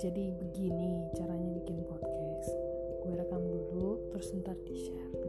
jadi begini caranya bikin podcast. Gue rekam dulu terus ntar di share